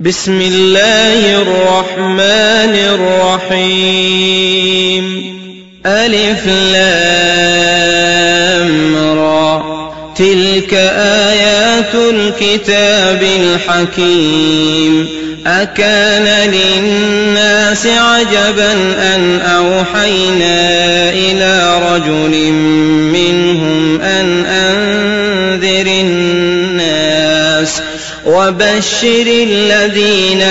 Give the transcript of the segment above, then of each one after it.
بسم الله الرحمن الرحيم ألف لام را تلك آيات الكتاب الحكيم أكان للناس عجبا أن أوحينا إلى رجل وبشر الذين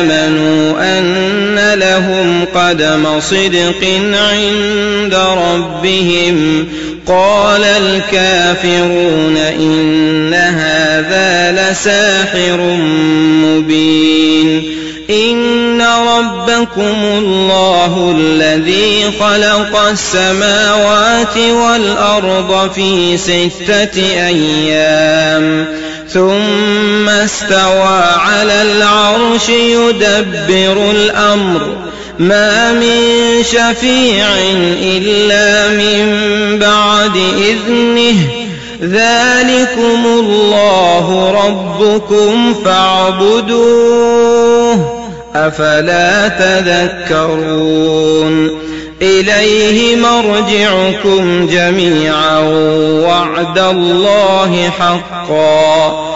آمنوا أن لهم قدم صدق عند ربهم قال الكافرون إن هذا لساحر مبين إن ربكم الله الذي خلق السماوات والأرض في ستة أيام ثم استوى على العرش يدبر الأمر. ما من شفيع إلا من بعد إذنه. ذلكم الله ربكم فاعبدوه. أفلا تذكرون. إليه مرجعكم جميعا. وعد الله حقا.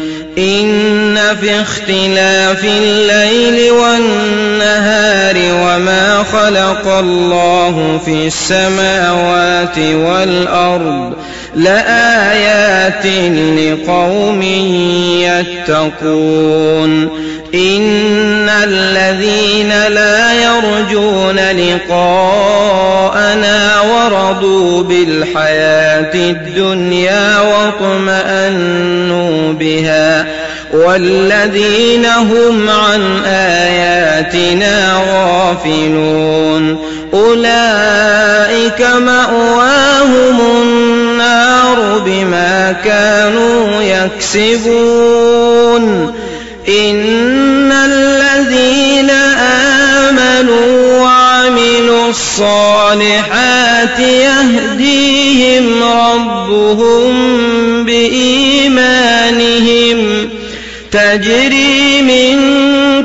إن في اختلاف الليل والنهار وما خلق الله في السماوات والأرض لآيات لقوم يتقون إن الذين لا يرجون لقاءنا ورضوا بالحياة الدنيا واطمأنوا بها والذين هم عن آياتنا غافلون أولئك مأواهم النار بما كانوا يكسبون إن الصالحات يهديهم ربهم بإيمانهم تجري من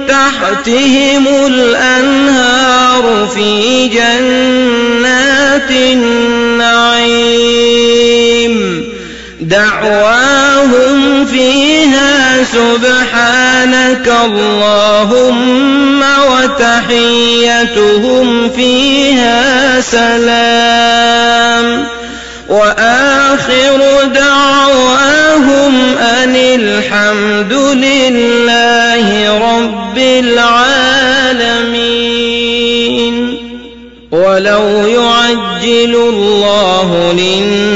تحتهم الأنهار في جنات النعيم دعواهم فيها سبحانك اللهم وتحيتهم فيها سلام. وآخر دعواهم أن الحمد لله رب العالمين. ولو يعجل الله للناس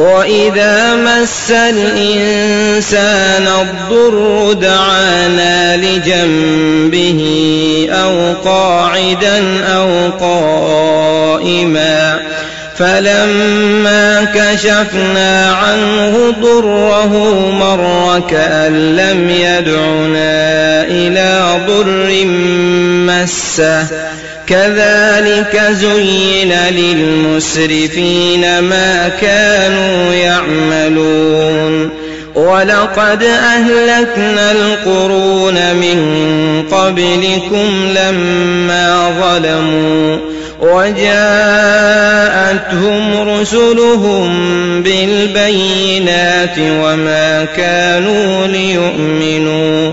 وإذا مس الإنسان الضر دعانا لجنبه أو قاعدا أو قائما فلما كشفنا عنه ضره مر كأن لم يدعنا إلى ضر مسه كذلك زين للمسرفين ما كانوا يعملون. ولقد أهلكنا القرون من قبلكم لما ظلموا وجاءتهم رسلهم بالبينات وما كانوا ليؤمنوا.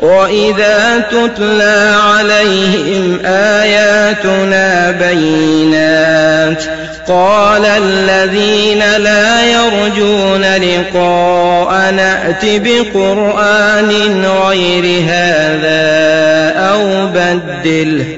وإذا تتلى عليهم آياتنا بينات قال الذين لا يرجون لقاء نأت بقرآن غير هذا أو بدله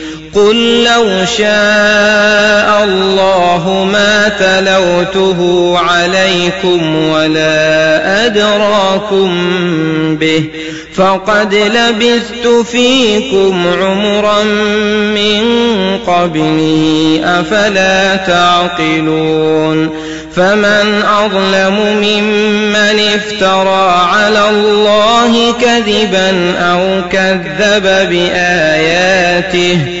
قل لو شاء الله ما تلوته عليكم ولا أدراكم به فقد لبثت فيكم عمرا من قبله أفلا تعقلون؟ فمن أظلم ممن افترى على الله كذبا أو كذب بآياته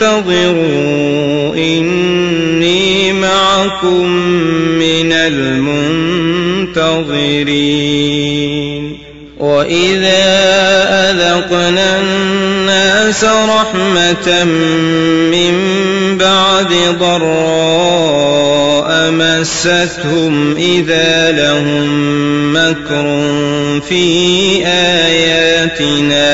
فانتظروا إني معكم من المنتظرين. وإذا أذقنا الناس رحمة من بعد ضراء مستهم إذا لهم مكر في آياتنا.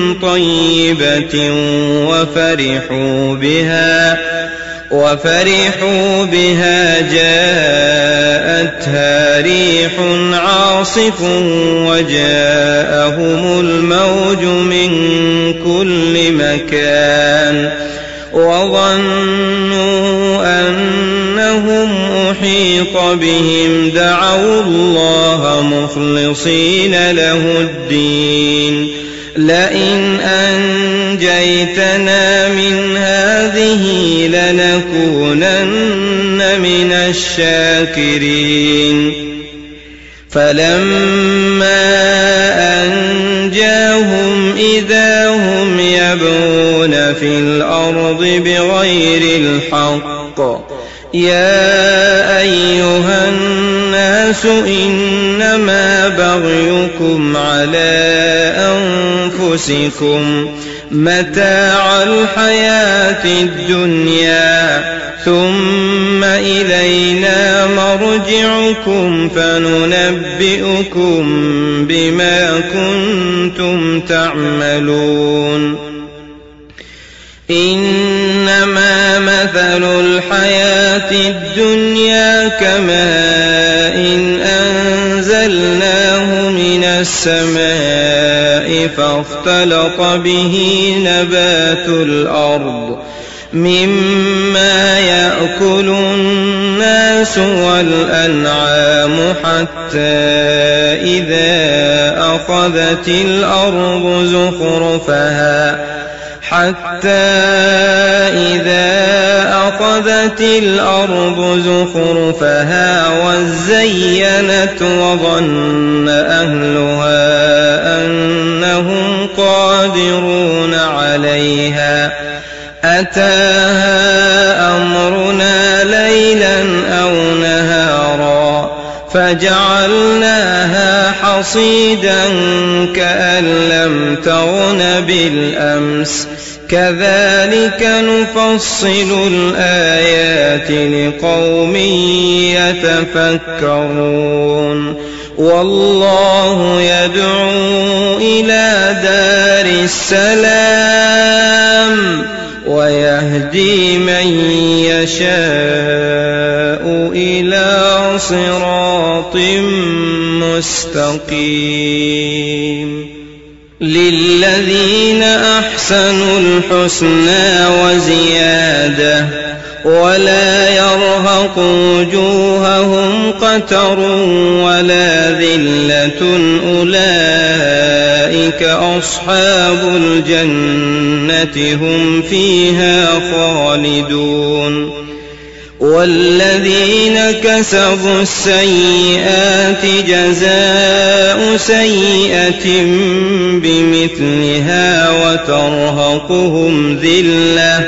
طيبة وفرحوا بها وفرحوا بها جاءتها ريح عاصف وجاءهم الموج من كل مكان وظنوا أنهم أحيط بهم دعوا الله مخلصين له الدين. لئن أنجيتنا من هذه لنكونن من الشاكرين. فلما أنجاهم إذا هم يبغون في الأرض بغير الحق يا أيها الناس إنما بغيكم على أنفسكم متاع الحياة الدنيا ثم إلينا مرجعكم فننبئكم بما كنتم تعملون. إنما مثل الحياة الدنيا كماء إن أنزلناه من السماء. فاختلط به نبات الأرض مما يأكل الناس والأنعام حتى إذا أخذت الأرض زخرفها حتى إذا أخذت الأرض زخرفها وزينت وظن أهلها أنهم قادرون عليها. أتاها أمرنا ليلا أو نهارا فجعلناها حصيدا كأن لم تغن بالأمس. كذلك نفصل الآيات لقوم يتفكرون. والله يدعو إلى دار السلام ويهدي من يشاء إلى صراط مستقيم. للذين أحسنوا الحسنى وزيادة ولا يرهق وجوههم قتر ولا ذلة أولئك أصحاب الجنة هم فيها خالدون. والذين كسبوا السيئات جزاء سيئة بمثلها وترهقهم ذلة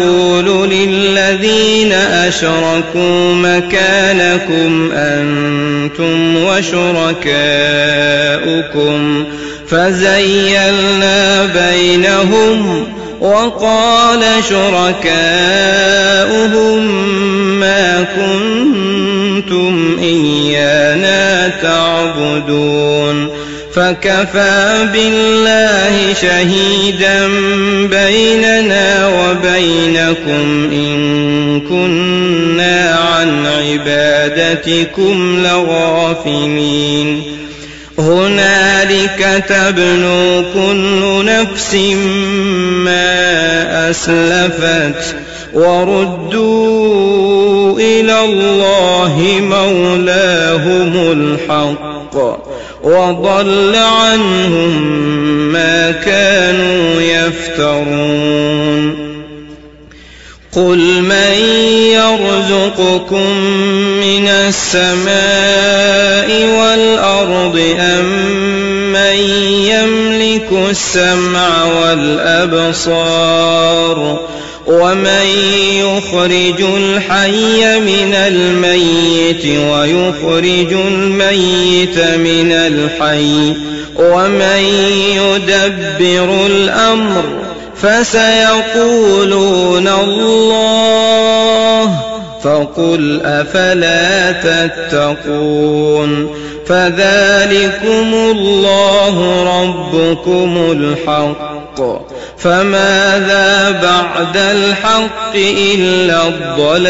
نقول للذين أشركوا مكانكم أنتم وشركاؤكم فزيلنا بينهم وقال شركاؤهم ما كنتم إيانا تعبدون فكفى بالله شهيدا بيننا وبينكم إن كنا عن عبادتكم لغافلين. هنالك تبلو كل نفس ما أسلفت وردوا إلى الله مولاهم الحق وضل عنهم ما كانوا يفترون. قل من يرزقكم من السماء والأرض أم من يملك السمع والأبصار ومن يخرج الحي من الميت ويخرج الميت من الحي ومن يدبر الأمر فسيقولون الله فقل أفلا تتقون فذلكم الله ربكم الحق. فماذا بعد الحق إلا الضلال؟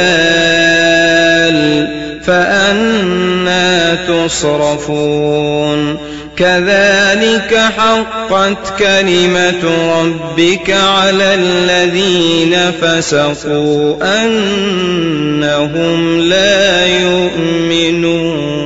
فأنا تصرفون. كذلك حقت كلمة ربك على الذين فسقوا أنهم لا يؤمنون.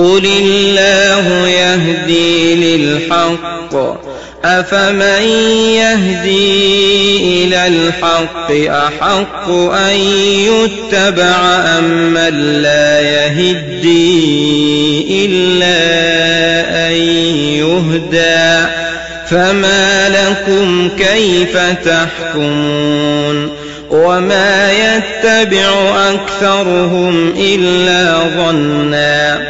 قل الله يهدي للحق أفمن يهدي إلى الحق أحق أن يتبع أم من لا يهدي إلا أن يهدى فما لكم كيف تحكمون وما يتبع أكثرهم إلا ظنّا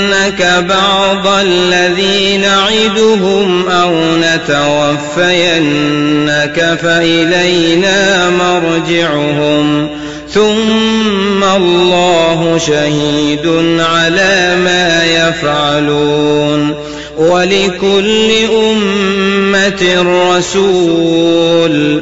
نرينك بعض الذي نعدهم أو نتوفينك فإلينا مرجعهم ثم الله شهيد على ما يفعلون ولكل أمة رسول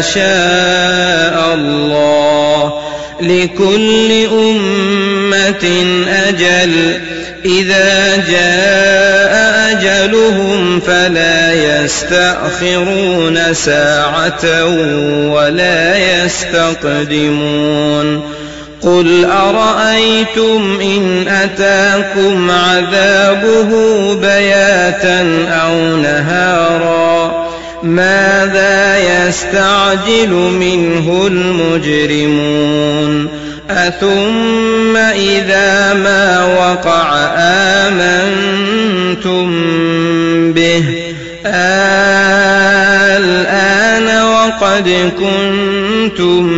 شاء الله لكل أمة أجل. إذا جاء أجلهم فلا يستأخرون ساعة ولا يستقدمون. قل أرأيتم إن أتاكم عذابه بياتا أو نهارا ماذا يستعجل منه المجرمون؟ أثم إذا ما وقع آمنتم به؟ الآن وقد كنتم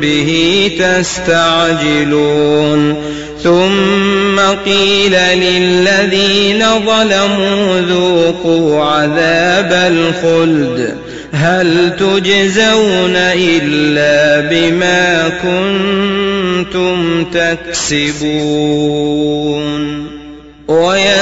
به تستعجلون. ثم قيل للذين ظلموا ذوقوا عذاب الخلد. هل تجزون إلا بما كنتم تكسبون؟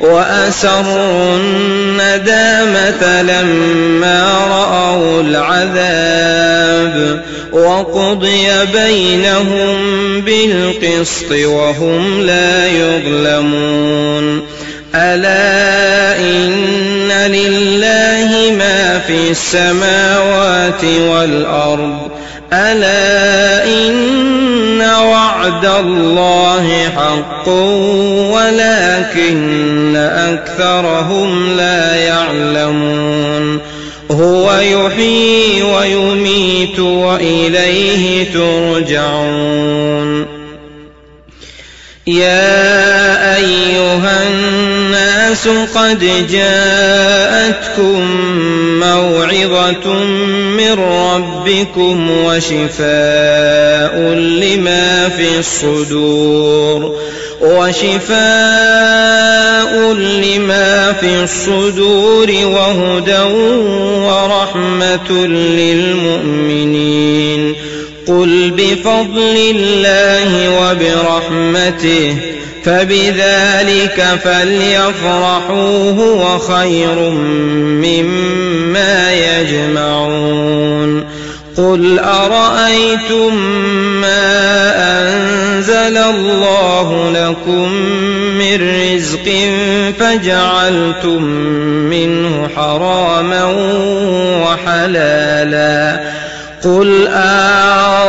وأسروا الندامة لما رأوا العذاب وقضي بينهم بالقسط وهم لا يظلمون. ألا إن لله ما في السماوات والأرض. ألا إن وعد الله حق ولكن أكثرهم لا يعلمون. هو يحيي ويميت وإليه ترجعون. يا الناس قد جاءتكم موعظة من ربكم وشفاء لما في الصدور وشفاء لما في الصدور وهدى ورحمة للمؤمنين. قل بفضل الله وبرحمته فبذلك فليفرحوا هو خير مما يجمعون. قل أرأيتم ما أنزل الله لكم من رزق فجعلتم منه حراما وحلالا قل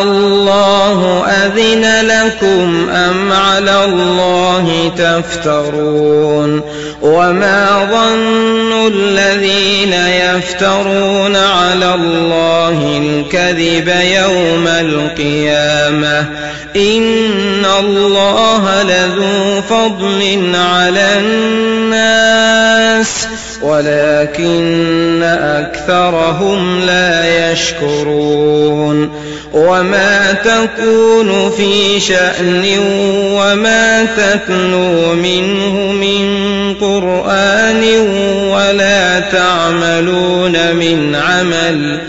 الله أذن لكم أم على الله تفترون وما ظن الذين يفترون على الله الكذب يوم القيامة إن الله لذو فضل على الناس ولكن أكثرهم لا يشكرون وما تكون في شأن وما تتلو منه من قرآن ولا تعملون من عمل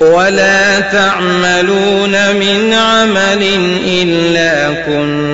ولا تعملون من عمل إلا كنا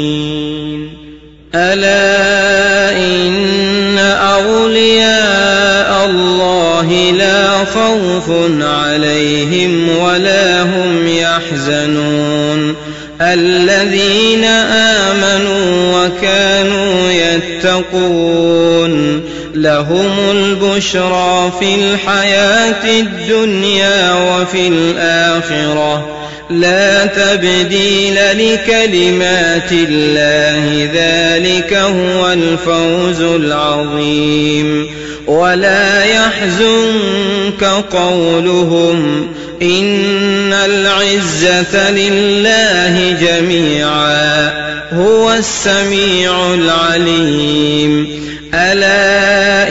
ألا إن أولياء الله لا خوف عليهم ولا هم يحزنون. الذين آمنوا وكانوا يتقون. لهم البشرى في الحياة الدنيا وفي الآخرة. لا تبديل لكلمات الله ذلك هو الفوز العظيم. ولا يحزنك قولهم إن العزة لله جميعا هو السميع العليم. ألا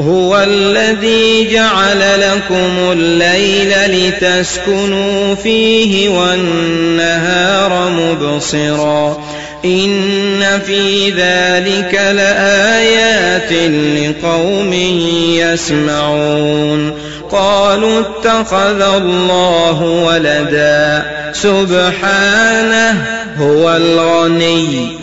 هو الذي جعل لكم الليل لتسكنوا فيه والنهار مبصرا. إن في ذلك لآيات لقوم يسمعون. قالوا اتخذ الله ولدا. سبحانه هو الغني.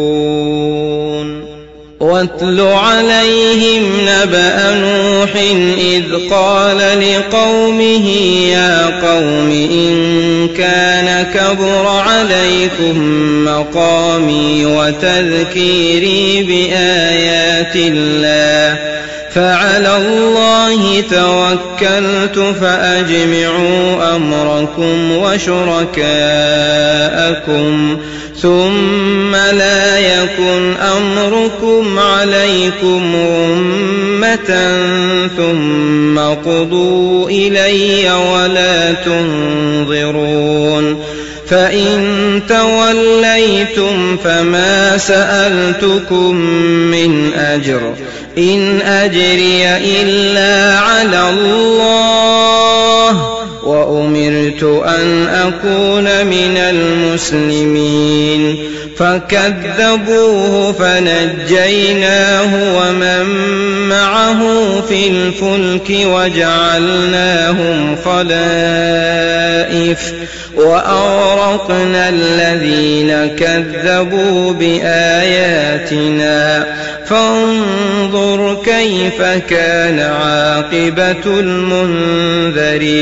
واتل عليهم نبأ نوح إذ قال لقومه يا قوم إن كان كبر عليكم مقامي وتذكيري بآيات الله فعلى الله توكلت فأجمعوا أمركم وشركاءكم ثم لا يكن أمركم عليكم غمة ثم قضوا إلي ولا تنظرون فإن توليتم فما سألتكم من أجر إن أجري إلا على الله وأمرت أن أكون من المسلمين. فكذبوه فنجيناه ومن معه في الفلك وجعلناهم خلائف وأغرقنا الذين كذبوا بآياتنا. فانظر كيف كان عاقبة المنذرين.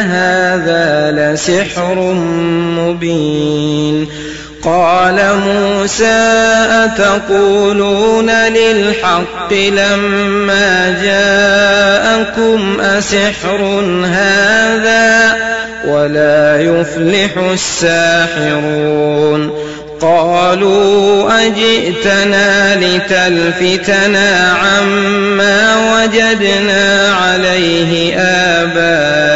هذا لسحر مبين. قال موسى أتقولون للحق لما جاءكم أسحر هذا ولا يفلح الساحرون؟ قالوا أجئتنا لتلفتنا عما وجدنا عليه آباءنا.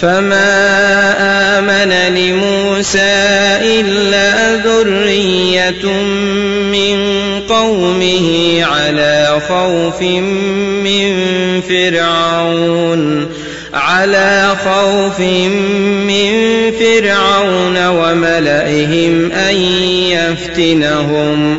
فما آمن لموسى إلا ذرية من قومه على خوف من فرعون على خوف من فرعون وملئهم أن يفتنهم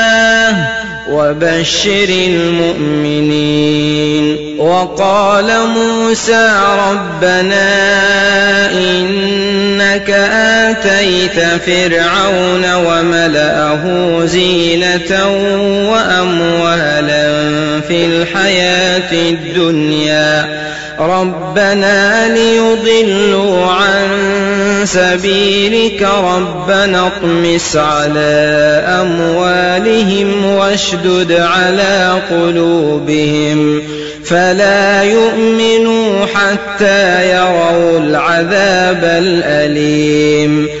وبشر المؤمنين وقال موسى ربنا إنك آتيت فرعون وملأه زينة وأموالا في الحياة الدنيا ربنا ليضلوا عن سبيلك ربنا اطمس على أموالهم واشدد على قلوبهم فلا يؤمنوا حتى يروا العذاب الأليم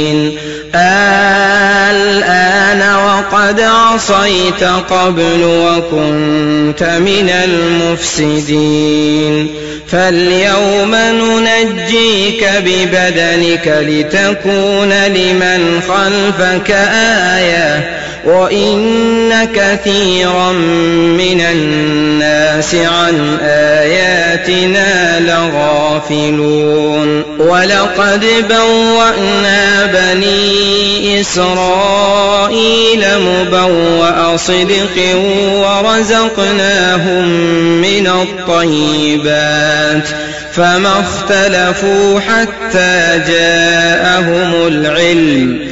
وقد عصيت قبل وكنت من المفسدين. فاليوم ننجيك ببدنك لتكون لمن خلفك آية. وإن كثيرا من الناس عن آياتنا لغافلون ولقد بوأنا بني إسرائيل مبوأ صدق ورزقناهم من الطيبات فما اختلفوا حتى جاءهم العلم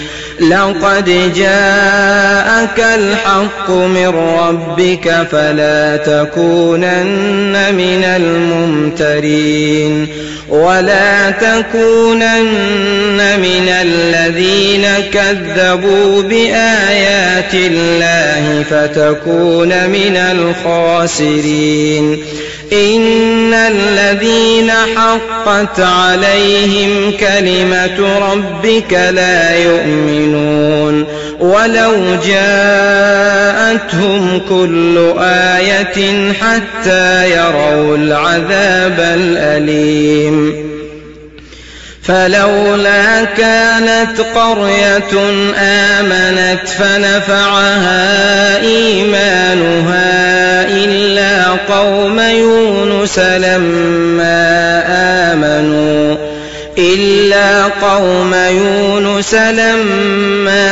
لقد جاءك الحق من ربك فلا تكونن من الممترين ولا تكونن من الذين كذبوا بآيات الله فتكون من الخاسرين إن الذين حقت عليهم كلمة ربك لا يؤمنون ولو جاءتهم كل آية حتى يروا العذاب الأليم فلولا كانت قرية آمنت فنفعها إيمانها إلا قوم يونس لما آمنوا إلا قوم يونس لما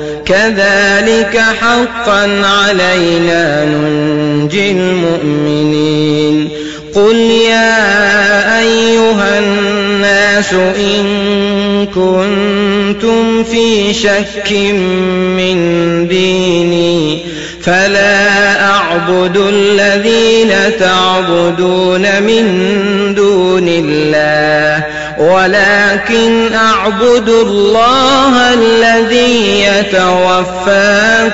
كذلك حقا علينا ننجي المؤمنين. قل يا أيها الناس إن كنتم في شك من ديني فلا أعبد الذين تعبدون من دون الله ولكن أعبد الله الذي يتوفاكم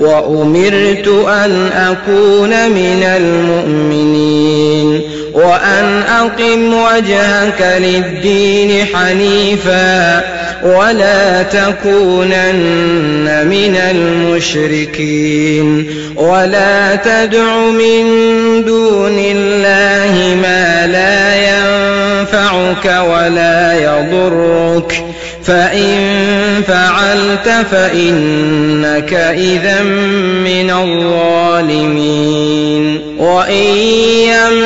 وأمرت أن أكون من المؤمنين وأن أقم وجهك للدين حنيفا ولا تكونن من المشركين ولا تدع من دون الله ما لا ينفعك ولا يضرك. فإن فعلت فإنك إذا من الظالمين. وإن